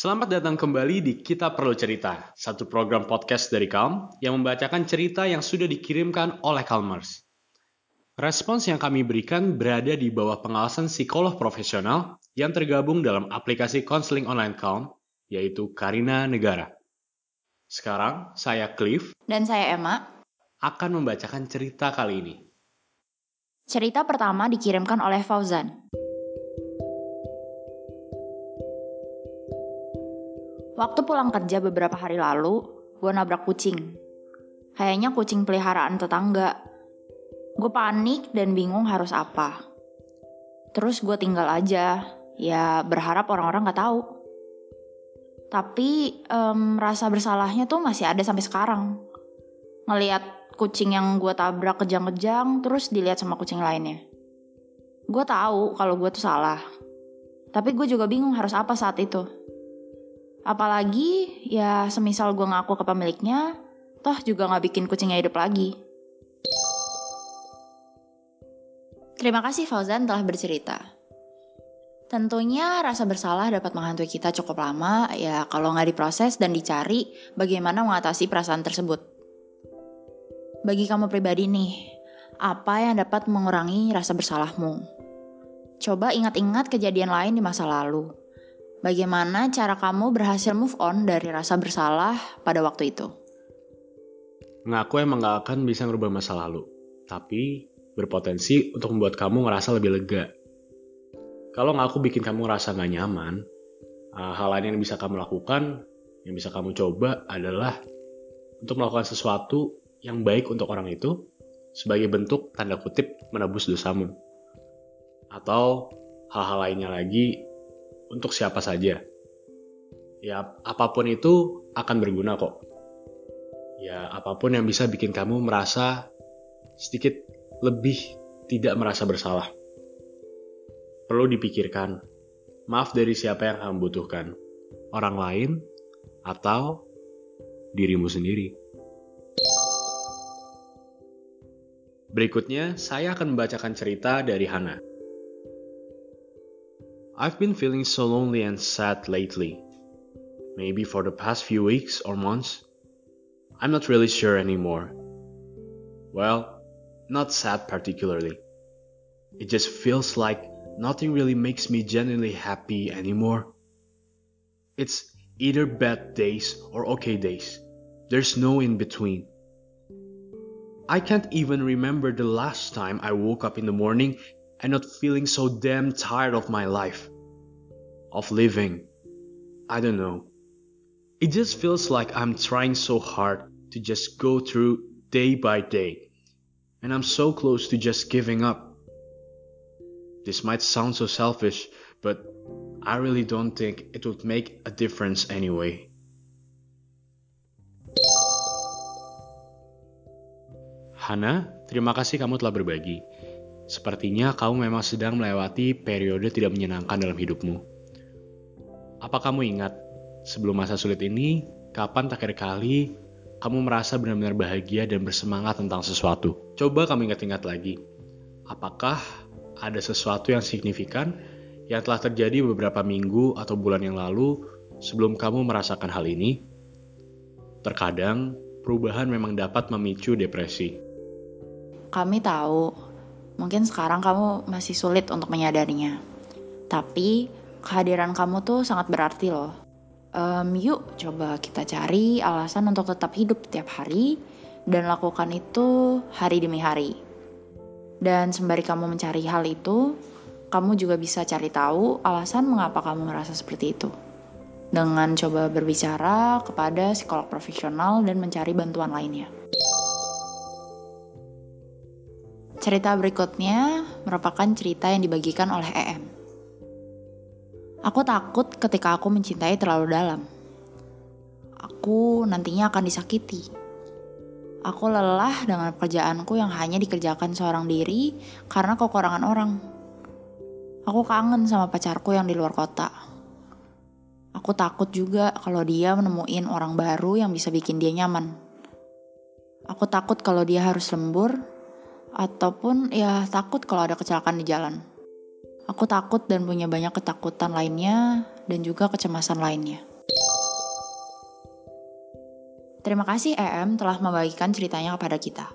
Selamat datang kembali di Kita Perlu Cerita, satu program podcast dari Calm yang membacakan cerita yang sudah dikirimkan oleh Calmers. Respons yang kami berikan berada di bawah pengawasan psikolog profesional yang tergabung dalam aplikasi konseling online Calm, yaitu Karina Negara. Sekarang, saya Cliff Dan saya Emma. akan membacakan cerita kali ini. Cerita pertama dikirimkan oleh Fauzan. Waktu pulang kerja beberapa hari lalu, gue nabrak kucing. Kayaknya kucing peliharaan tetangga. Gue panik dan bingung harus apa. Terus gue tinggal aja, ya berharap orang-orang gak tahu. Tapi em, rasa bersalahnya tuh masih ada sampai sekarang. Ngeliat kucing yang gue tabrak kejang-kejang terus dilihat sama kucing lainnya. Gue tahu kalau gue tuh salah. Tapi gue juga bingung harus apa saat itu. Apalagi ya semisal gue ngaku ke pemiliknya, toh juga gak bikin kucingnya hidup lagi. Terima kasih Fauzan telah bercerita. Tentunya rasa bersalah dapat menghantui kita cukup lama ya kalau nggak diproses dan dicari bagaimana mengatasi perasaan tersebut. Bagi kamu pribadi nih, apa yang dapat mengurangi rasa bersalahmu? Coba ingat-ingat kejadian lain di masa lalu. Bagaimana cara kamu berhasil move on dari rasa bersalah pada waktu itu? Ngaku emang gak akan bisa ngerubah masa lalu, tapi berpotensi untuk membuat kamu ngerasa lebih lega. Kalau ngaku bikin kamu ngerasa gak nyaman, uh, hal lain yang bisa kamu lakukan, yang bisa kamu coba adalah untuk melakukan sesuatu yang baik untuk orang itu sebagai bentuk tanda kutip menebus dosamu. Atau hal-hal lainnya lagi untuk siapa saja. Ya, apa pun itu akan berguna kok. Ya, apa pun yang bisa bikin kamu merasa sedikit lebih tidak merasa bersalah. Perlu dipikirkan, maaf dari siapa yang kamu butuhkan. Orang lain atau dirimu sendiri. Berikutnya, saya akan membacakan cerita dari Hana. I've been feeling so lonely and sad lately. Maybe for the past few weeks or months. I'm not really sure anymore. Well, not sad particularly. It just feels like nothing really makes me genuinely happy anymore. It's either bad days or okay days. There's no in between. I can't even remember the last time I woke up in the morning and not feeling so damn tired of my life. Of living. I don't know. It just feels like I'm trying so hard to just go through day by day. And I'm so close to just giving up. This might sound so selfish, but I really don't think it would make a difference anyway. Hana, terima kasih kamu telah berbagi. Sepertinya kamu memang sedang melewati periode tidak menyenangkan dalam hidupmu. Apa kamu ingat, sebelum masa sulit ini, kapan terakhir kali kamu merasa benar-benar bahagia dan bersemangat tentang sesuatu? Coba kamu ingat-ingat lagi. Apakah ada sesuatu yang signifikan yang telah terjadi beberapa minggu atau bulan yang lalu sebelum kamu merasakan hal ini? Terkadang, perubahan memang dapat memicu depresi. Kami tahu, mungkin sekarang kamu masih sulit untuk menyadarinya. Tapi kehadiran kamu tuh sangat berarti loh. Em, yuk coba kita cari alasan untuk tetap hidup tiap hari dan lakukan itu hari demi hari. Dan sembari kamu mencari hal itu, kamu juga bisa cari tahu alasan mengapa kamu merasa seperti itu. Dengan coba berbicara kepada psikolog profesional dan mencari bantuan lainnya. Cerita berikutnya merupakan cerita yang dibagikan oleh EM. Aku takut ketika aku mencintai terlalu dalam. Aku nantinya akan disakiti. Aku lelah dengan pekerjaanku yang hanya dikerjakan seorang diri karena kekurangan orang. Aku kangen sama pacarku yang di luar kota. Aku takut juga kalau dia menemuin orang baru yang bisa bikin dia nyaman. Aku takut kalau dia harus lembur, ataupun ya takut kalau ada kecelakaan di jalan. Aku takut dan punya banyak ketakutan lainnya dan juga kecemasan lainnya. Terima kasih EM telah membagikan ceritanya kepada kita.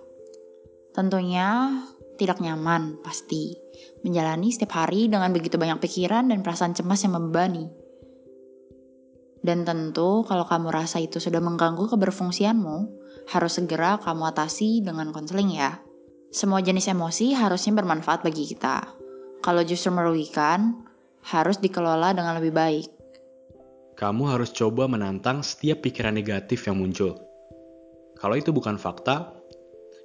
Tentunya tidak nyaman, pasti. Menjalani setiap hari dengan begitu banyak pikiran dan perasaan cemas yang membebani. Dan tentu kalau kamu rasa itu sudah mengganggu keberfungsianmu, harus segera kamu atasi dengan konseling ya. Semua jenis emosi harusnya bermanfaat bagi kita. Kalau justru merugikan, harus dikelola dengan lebih baik. Kamu harus coba menantang setiap pikiran negatif yang muncul. Kalau itu bukan fakta,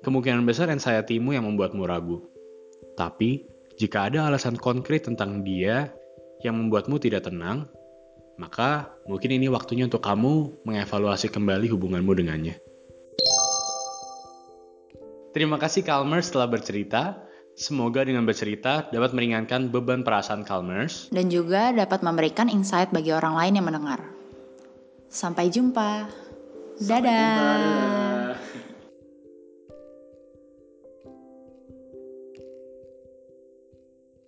kemungkinan besar anxiety-mu yang membuatmu ragu. Tapi, jika ada alasan konkret tentang dia yang membuatmu tidak tenang, maka mungkin ini waktunya untuk kamu mengevaluasi kembali hubunganmu dengannya. Terima kasih Calmers telah bercerita. Semoga dengan bercerita dapat meringankan beban perasaan Calmers. Dan juga dapat memberikan insight bagi orang lain yang mendengar. Sampai jumpa. Dadah.